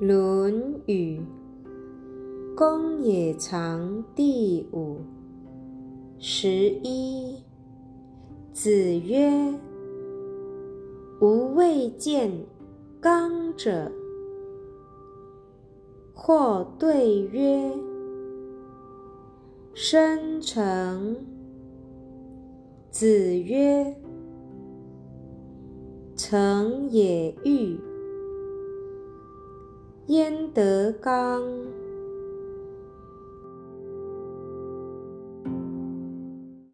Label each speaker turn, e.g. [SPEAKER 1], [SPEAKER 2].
[SPEAKER 1] 《论语·公冶长》第五十一。子曰：“吾未见刚者。”或对曰：“生成。”子曰：“成也欲。”焉得刚？